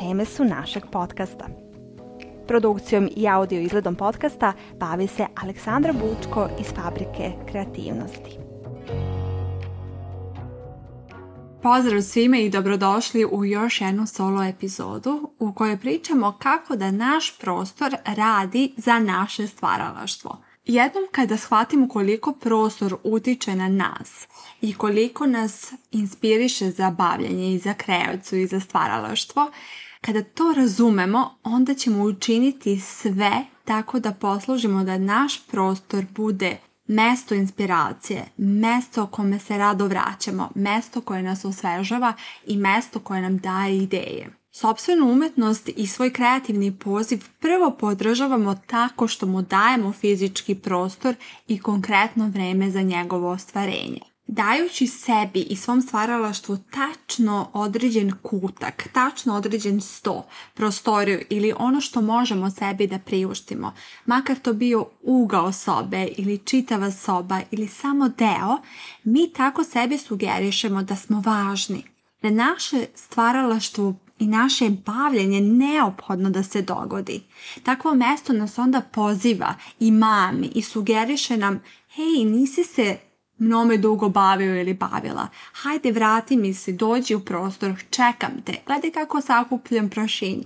teme su našeg podcasta. Produkcijom i audio izgledom podcasta bavi se Aleksandra Bučko iz Fabrike kreativnosti. Pozdrav svima i dobrodošli u još jednu solo epizodu u kojoj pričamo kako da naš prostor radi za naše stvaralaštvo – Jednom kada shvatimo koliko prostor utiče na nas i koliko nas inspiriše za bavljanje i za kreacu i za stvaralaštvo, kada to razumemo, onda ćemo učiniti sve tako da poslužimo da naš prostor bude mesto inspiracije, mesto kome se rado vraćamo, mesto koje nas osvežava i mesto koje nam daje ideje. Sopstvenu umetnost i svoj kreativni poziv prvo podržavamo tako što mu dajemo fizički prostor i konkretno vreme za njegovo ostvarenje dajući sebi i svom stvaralaštvu tačno određen kutak, tačno određen sto, prostoriju ili ono što možemo sebi da priuštimo, makar to bio ugao sobe ili čitava soba ili samo deo, mi tako sebi sugerišemo da smo važni. Na naše stvaralaštvo i naše bavljenje neophodno da se dogodi. Takvo mesto nas onda poziva i mami i sugeriše nam hej, nisi se mnome dugo bavio ili bavila. Hajde, vrati mi se, dođi u prostor, čekam te. Gledaj kako sakupljam prašinu.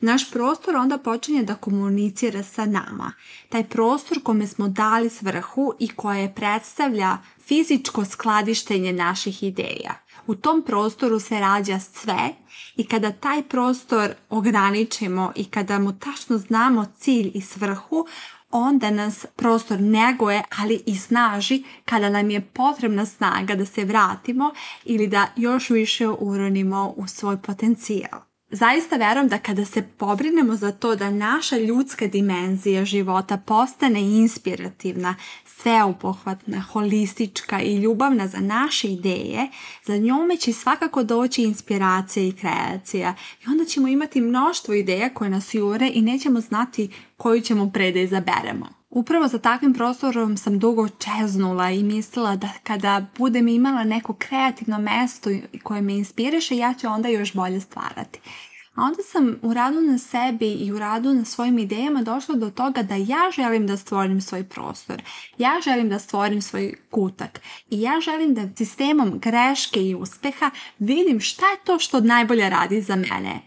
Naš prostor onda počinje da komunicira sa nama. Taj prostor kome smo dali svrhu i koje predstavlja fizičko skladištenje naših ideja. U tom prostoru se rađa sve i kada taj prostor ograničimo i kada mu tačno znamo cilj i svrhu, onda nas prostor negoje, ali i snaži kada nam je potrebna snaga da se vratimo ili da još više uronimo u svoj potencijal zaista verujem da kada se pobrinemo za to da naša ljudska dimenzija života postane inspirativna, sveupohvatna, holistička i ljubavna za naše ideje, za njome će svakako doći inspiracija i kreacija. I onda ćemo imati mnoštvo ideja koje nas jure i nećemo znati koju ćemo predaj izaberemo. Upravo za takvim prostorom sam dugo čeznula i mislila da kada budem imala neko kreativno mesto koje me inspiriše, ja ću onda još bolje stvarati. A onda sam u radu na sebi i u radu na svojim idejama došla do toga da ja želim da stvorim svoj prostor. Ja želim da stvorim svoj kutak. I ja želim da sistemom greške i uspeha vidim šta je to što najbolje radi za mene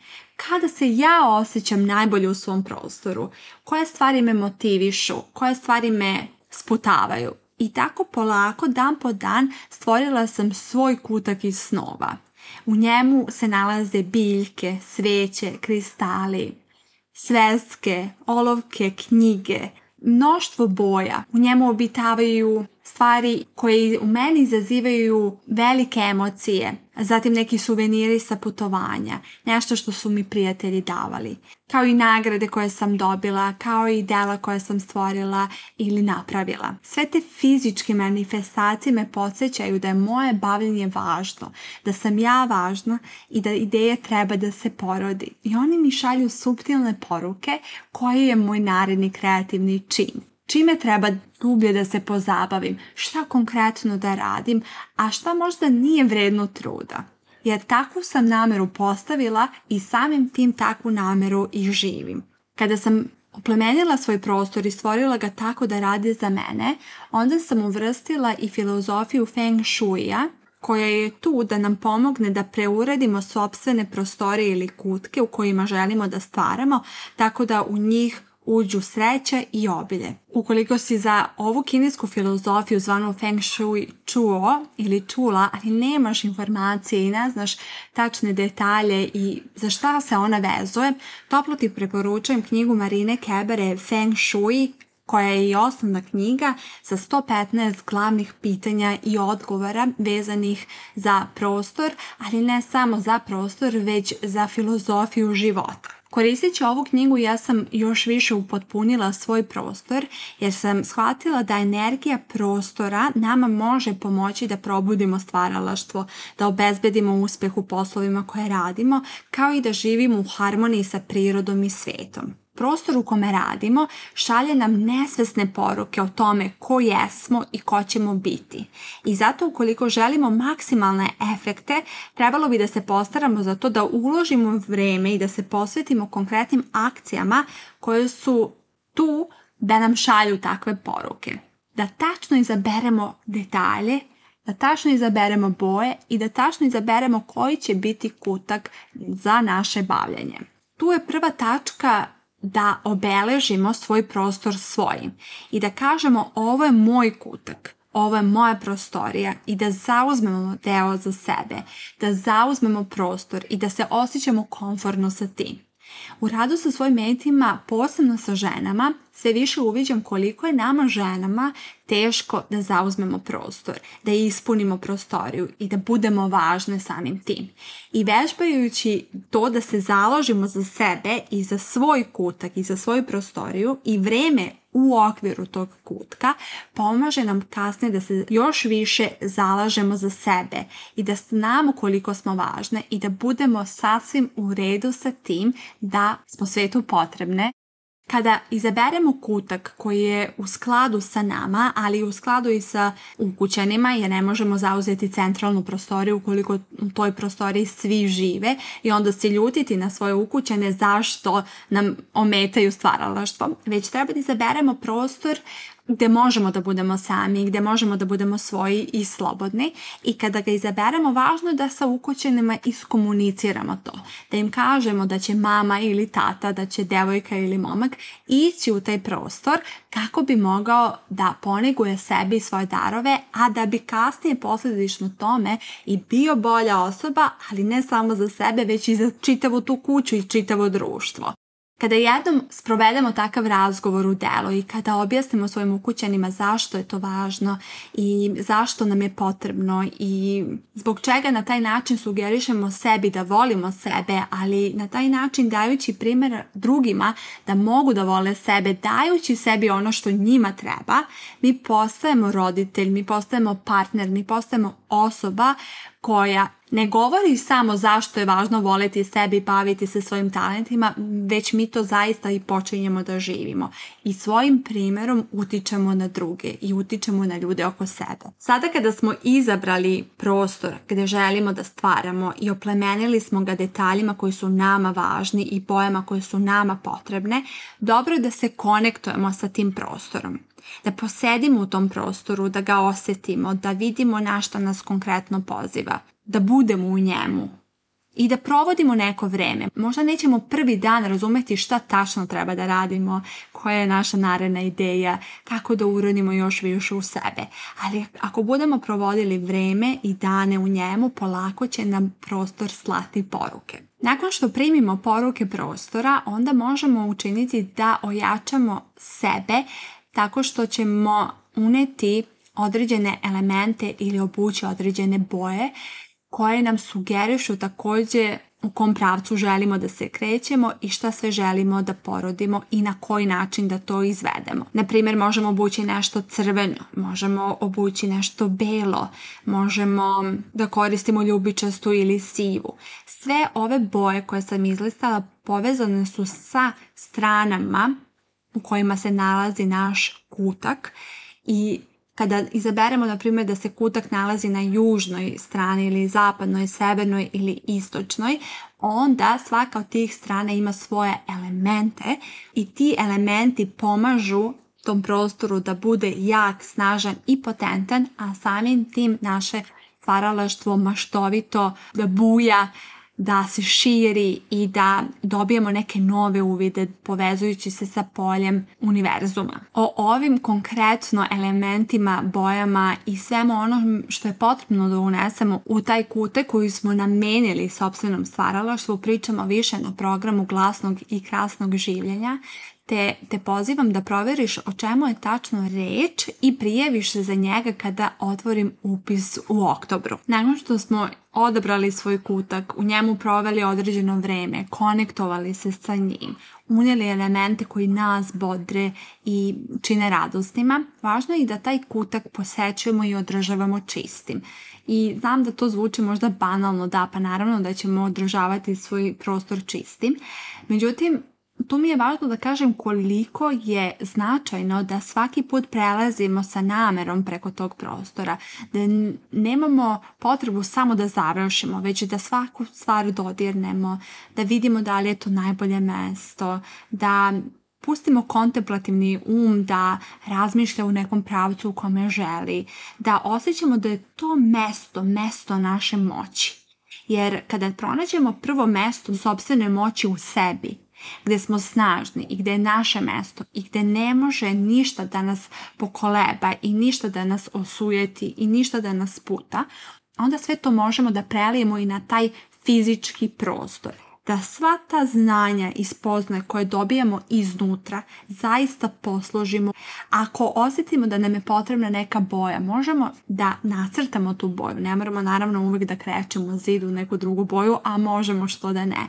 kada se ja osjećam najbolje u svom prostoru, koje stvari me motivišu, koje stvari me sputavaju. I tako polako, dan po dan, stvorila sam svoj kutak iz snova. U njemu se nalaze biljke, sveće, kristali, sveske, olovke, knjige, mnoštvo boja. U njemu obitavaju stvari koje u meni izazivaju velike emocije, zatim neki suveniri sa putovanja, nešto što su mi prijatelji davali, kao i nagrade koje sam dobila, kao i dela koje sam stvorila ili napravila. Sve te fizičke manifestacije me podsjećaju da je moje bavljenje važno, da sam ja važna i da ideja treba da se porodi. I oni mi šalju suptilne poruke koje je moj naredni kreativni čin čime treba dublje da se pozabavim, šta konkretno da radim, a šta možda nije vredno truda. Jer takvu sam nameru postavila i samim tim takvu nameru i živim. Kada sam oplemenila svoj prostor i stvorila ga tako da radi za mene, onda sam uvrstila i filozofiju Feng Shuija, koja je tu da nam pomogne da preuredimo sobstvene prostore ili kutke u kojima želimo da stvaramo, tako da u njih uđu sreće i obilje. Ukoliko si za ovu kinesku filozofiju zvanu Feng Shui čuo ili čula, ali nemaš informacije i ne znaš tačne detalje i za šta se ona vezuje, toplo ti preporučujem knjigu Marine Kebere Feng Shui koja je i osnovna knjiga sa 115 glavnih pitanja i odgovora vezanih za prostor, ali ne samo za prostor, već za filozofiju života. Koristeći ovu knjigu ja sam još više upotpunila svoj prostor jer sam shvatila da energija prostora nama može pomoći da probudimo stvaralaštvo, da obezbedimo uspeh u poslovima koje radimo, kao i da živimo u harmoniji sa prirodom i svetom prostor u kome radimo šalje nam nesvesne poruke o tome ko jesmo i ko ćemo biti. I zato ukoliko želimo maksimalne efekte, trebalo bi da se postaramo za to da uložimo vrijeme i da se posvetimo konkretnim akcijama koje su tu da nam šalju takve poruke. Da tačno izaberemo detalje, da tačno izaberemo boje i da tačno izaberemo koji će biti kutak za naše bavljanje. Tu je prva tačka da obeležimo svoj prostor svojim i da kažemo ovo je moj kutak, ovo je moja prostorija i da zauzmemo deo za sebe, da zauzmemo prostor i da se osjećamo konforno sa tim. U radu sa svojim metima posebno sa ženama, sve više uviđam koliko je nama ženama teško da zauzmemo prostor, da ispunimo prostoriju i da budemo važne samim tim. I vežbajući to da se založimo za sebe i za svoj kutak i za svoju prostoriju i vreme u okviru tog kutka pomaže nam kasnije da se još više zalažemo za sebe i da znamo koliko smo važne i da budemo sasvim u redu sa tim da smo svetu potrebne kada izaberemo kutak koji je u skladu sa nama, ali u skladu i sa ukućenima jer ne možemo zauzeti centralnu prostoriju ukoliko u toj prostoriji svi žive i onda se ljutiti na svoje ukućene zašto nam ometaju stvaralaštvo, već treba da izaberemo prostor gdje možemo da budemo sami, gdje možemo da budemo svoji i slobodni i kada ga izaberemo važno je da sa ukoćenima iskomuniciramo to, da im kažemo da će mama ili tata, da će devojka ili momak ići u taj prostor kako bi mogao da poneguje sebi i svoje darove, a da bi kasnije posljedično tome i bio bolja osoba, ali ne samo za sebe, već i za čitavu tu kuću i čitavo društvo. Kada jednom sprovedemo takav razgovor u delo i kada objasnimo svojim ukućenima zašto je to važno i zašto nam je potrebno i zbog čega na taj način sugerišemo sebi da volimo sebe, ali na taj način dajući primjer drugima da mogu da vole sebe, dajući sebi ono što njima treba, mi postajemo roditelj, mi postajemo partner, mi postajemo osoba koja ne govori samo zašto je važno voleti sebi i baviti se svojim talentima, već mi to zaista i počinjemo da živimo. I svojim primjerom utičemo na druge i utičemo na ljude oko sebe. Sada kada smo izabrali prostor gdje želimo da stvaramo i oplemenili smo ga detaljima koji su nama važni i bojama koje su nama potrebne, dobro je da se konektujemo sa tim prostorom da posedimo u tom prostoru, da ga osjetimo, da vidimo na što nas konkretno poziva da budemo u njemu i da provodimo neko vrijeme. Možda nećemo prvi dan razumjeti šta tačno treba da radimo, koja je naša naredna ideja, kako da urodimo još više u sebe. Ali ako budemo provodili vrijeme i dane u njemu, polako će nam prostor slati poruke. Nakon što primimo poruke prostora, onda možemo učiniti da ojačamo sebe tako što ćemo uneti određene elemente ili obući određene boje koje nam sugerišu također u kom pravcu želimo da se krećemo i šta sve želimo da porodimo i na koji način da to izvedemo. Na primjer, možemo obući nešto crveno, možemo obući nešto belo, možemo da koristimo ljubičastu ili sivu. Sve ove boje koje sam izlistala povezane su sa stranama u kojima se nalazi naš kutak i kada izaberemo, na primjer, da se kutak nalazi na južnoj strani ili zapadnoj, severnoj ili istočnoj, onda svaka od tih strana ima svoje elemente i ti elementi pomažu tom prostoru da bude jak, snažan i potentan, a samim tim naše stvaralaštvo maštovito da buja da se širi i da dobijemo neke nove uvide povezujući se sa poljem univerzuma. O ovim konkretno elementima, bojama i svemu onom što je potrebno da unesemo u taj kute koji smo namenili sobstvenom stvaralaštvu pričamo više na programu glasnog i krasnog življenja te, te pozivam da proveriš o čemu je tačno reč i prijeviš se za njega kada otvorim upis u oktobru. Nakon što smo odabrali svoj kutak, u njemu proveli određeno vreme, konektovali se sa njim, unijeli elemente koji nas bodre i čine radostima, važno je i da taj kutak posećujemo i održavamo čistim. I znam da to zvuči možda banalno, da, pa naravno da ćemo održavati svoj prostor čistim. Međutim, tu mi je važno da kažem koliko je značajno da svaki put prelazimo sa namerom preko tog prostora, da nemamo potrebu samo da završimo, već da svaku stvar dodirnemo, da vidimo da li je to najbolje mesto, da pustimo kontemplativni um da razmišlja u nekom pravcu u kome želi, da osjećamo da je to mesto, mesto naše moći. Jer kada pronađemo prvo mesto sobstvene moći u sebi, gde smo snažni i gdje je naše mesto i gde ne može ništa da nas pokoleba i ništa da nas osujeti i ništa da nas puta, onda sve to možemo da prelijemo i na taj fizički prostor. Da sva ta znanja i spoznaje koje dobijemo iznutra zaista posložimo. Ako osjetimo da nam je potrebna neka boja, možemo da nacrtamo tu boju. Ne moramo naravno uvijek da krećemo zidu u neku drugu boju, a možemo što da ne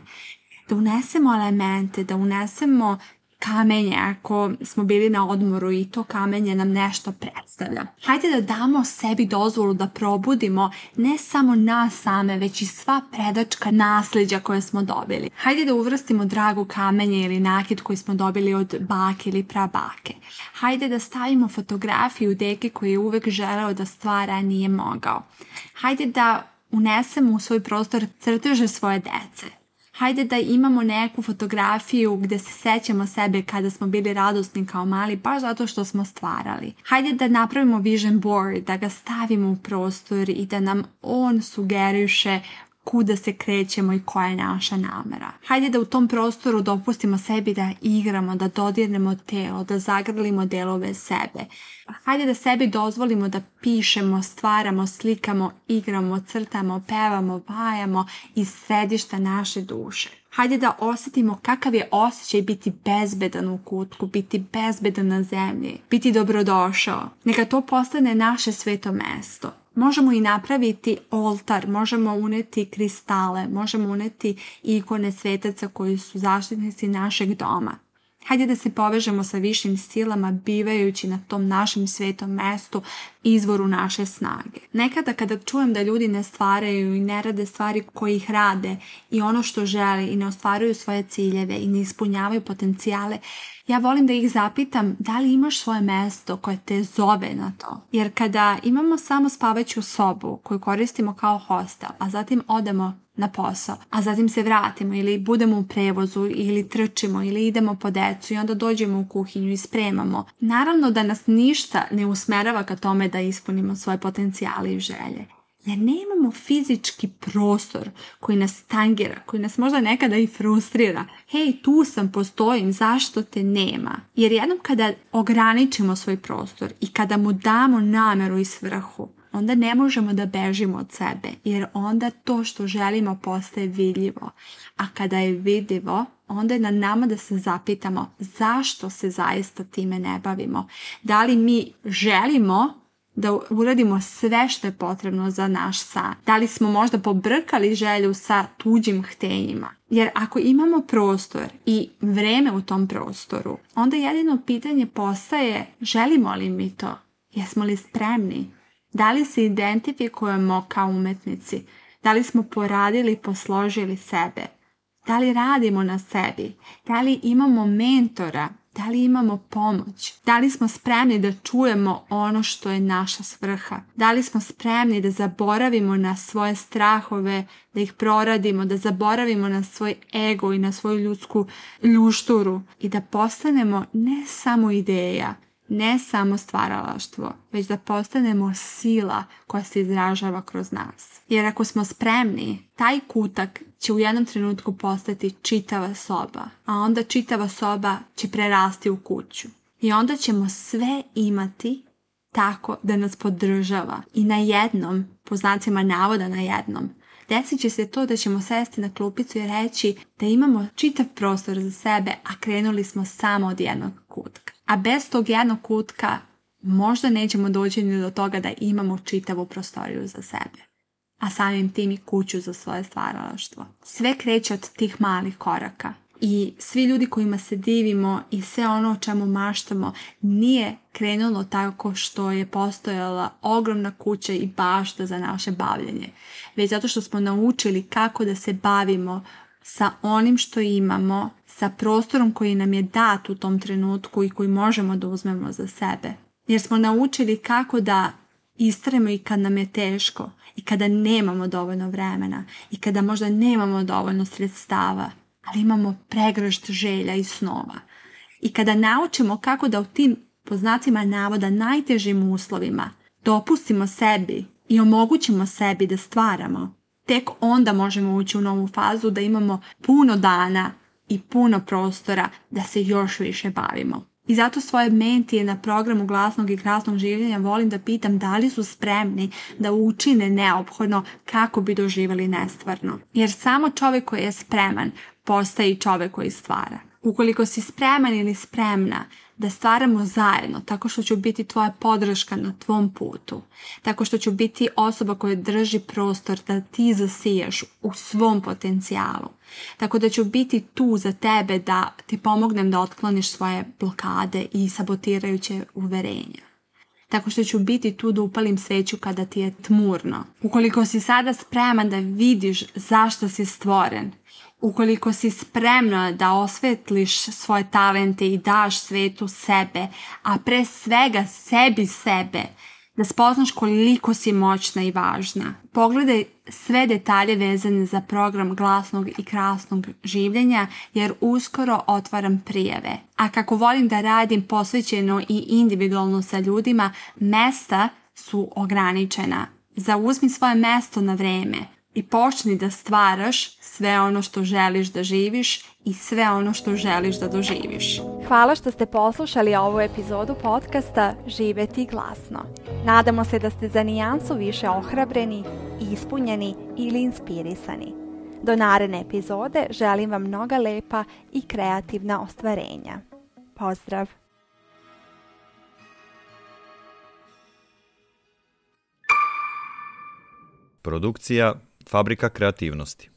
da unesemo elemente, da unesemo kamenje ako smo bili na odmoru i to kamenje nam nešto predstavlja. Hajde da damo sebi dozvolu da probudimo ne samo nas same, već i sva predačka nasljeđa koje smo dobili. Hajde da uvrstimo dragu kamenje ili nakit koji smo dobili od bake ili prabake. Hajde da stavimo fotografiju deke koji je uvek želeo da stvara, nije mogao. Hajde da unesemo u svoj prostor crteže svoje dece hajde da imamo neku fotografiju gdje se sećamo sebe kada smo bili radosni kao mali, baš zato što smo stvarali. Hajde da napravimo vision board, da ga stavimo u prostor i da nam on sugeriše kuda se krećemo i koja je naša namera. Hajde da u tom prostoru dopustimo sebi da igramo, da dodirnemo telo, da zagrlimo delove sebe. Hajde da sebi dozvolimo da pišemo, stvaramo, slikamo, igramo, crtamo, pevamo, vajamo iz središta naše duše. Hajde da osjetimo kakav je osjećaj biti bezbedan u kutku, biti bezbedan na zemlji, biti dobrodošao. Neka to postane naše sveto mesto. Možemo i napraviti oltar, možemo uneti kristale, možemo uneti ikone svetaca koji su zaštitnici našeg doma. Hajde da se povežemo sa višim silama bivajući na tom našem svetom mestu, izvoru naše snage. Nekada kada čujem da ljudi ne stvaraju i ne rade stvari koje ih rade i ono što žele i ne ostvaruju svoje ciljeve i ne ispunjavaju potencijale, ja volim da ih zapitam da li imaš svoje mesto koje te zove na to. Jer kada imamo samo spavaću sobu koju koristimo kao hostel, a zatim odemo na posao, a zatim se vratimo ili budemo u prevozu ili trčimo ili idemo po decu i onda dođemo u kuhinju i spremamo. Naravno da nas ništa ne usmerava ka tome da ispunimo svoje potencijale i želje jer nemamo fizički prostor koji nas tangira, koji nas možda nekada i frustrira. Hej, tu sam, postojim, zašto te nema? Jer jednom kada ograničimo svoj prostor i kada mu damo nameru i svrhu, onda ne možemo da bežimo od sebe, jer onda to što želimo postaje vidljivo. A kada je vidljivo, onda je na nama da se zapitamo zašto se zaista time ne bavimo. Da li mi želimo da uradimo sve što je potrebno za naš san. Da li smo možda pobrkali želju sa tuđim htenjima? Jer ako imamo prostor i vreme u tom prostoru, onda jedino pitanje postaje želimo li mi to? Jesmo li spremni? Da li se identifikujemo kao umetnici? Da li smo poradili, posložili sebe? Da li radimo na sebi? Da li imamo mentora da li imamo pomoć? Da li smo spremni da čujemo ono što je naša svrha? Da li smo spremni da zaboravimo na svoje strahove, da ih proradimo, da zaboravimo na svoj ego i na svoju ljudsku ljušturu i da postanemo ne samo ideja, ne samo stvaralaštvo, već da postanemo sila koja se izražava kroz nas. Jer ako smo spremni taj kutak će u jednom trenutku postati čitava soba, a onda čitava soba će prerasti u kuću. I onda ćemo sve imati tako da nas podržava. I na jednom, po znacima navoda na jednom, desit će se to da ćemo sesti na klupicu i reći da imamo čitav prostor za sebe, a krenuli smo samo od jednog kutka. A bez tog jednog kutka možda nećemo doći do toga da imamo čitavu prostoriju za sebe a samim tim i kuću za svoje stvaralaštvo. Sve kreće od tih malih koraka. I svi ljudi kojima se divimo i sve ono o čemu maštamo nije krenulo tako što je postojala ogromna kuća i bašta za naše bavljenje. Već zato što smo naučili kako da se bavimo sa onim što imamo, sa prostorom koji nam je dat u tom trenutku i koji možemo da uzmemo za sebe. Jer smo naučili kako da istremo i kad nam je teško i kada nemamo dovoljno vremena i kada možda nemamo dovoljno sredstava, ali imamo pregrošt želja i snova. I kada naučimo kako da u tim poznacima navoda najtežim uslovima dopustimo sebi i omogućimo sebi da stvaramo, tek onda možemo ući u novu fazu da imamo puno dana i puno prostora da se još više bavimo. I zato svoje mentije na programu glasnog i krasnog življenja volim da pitam da li su spremni da učine neophodno kako bi doživjeli nestvarno. Jer samo čovjek koji je spreman postaje i čovjek koji stvara. Ukoliko si spreman ili spremna da stvaramo zajedno tako što ću biti tvoja podrška na tvom putu, tako što ću biti osoba koja drži prostor da ti zasiješ u svom potencijalu, tako da ću biti tu za tebe da ti pomognem da otkloniš svoje blokade i sabotirajuće uverenja tako što ću biti tu da upalim sveću kada ti je tmurno. Ukoliko si sada spreman da vidiš zašto si stvoren, Ukoliko si spremna da osvetliš svoje talente i daš svetu sebe, a pre svega sebi sebe, da spoznaš koliko si moćna i važna. Pogledaj sve detalje vezane za program glasnog i krasnog življenja jer uskoro otvaram prijeve. A kako volim da radim posvećeno i individualno sa ljudima, mesta su ograničena. Zauzmi svoje mesto na vreme i počni da stvaraš sve ono što želiš da živiš i sve ono što želiš da doživiš. Hvala što ste poslušali ovu epizodu podcasta Živeti glasno. Nadamo se da ste za nijansu više ohrabreni, ispunjeni ili inspirisani. Do naredne epizode želim vam mnoga lepa i kreativna ostvarenja. Pozdrav! Produkcija Fabrika kreativnosti.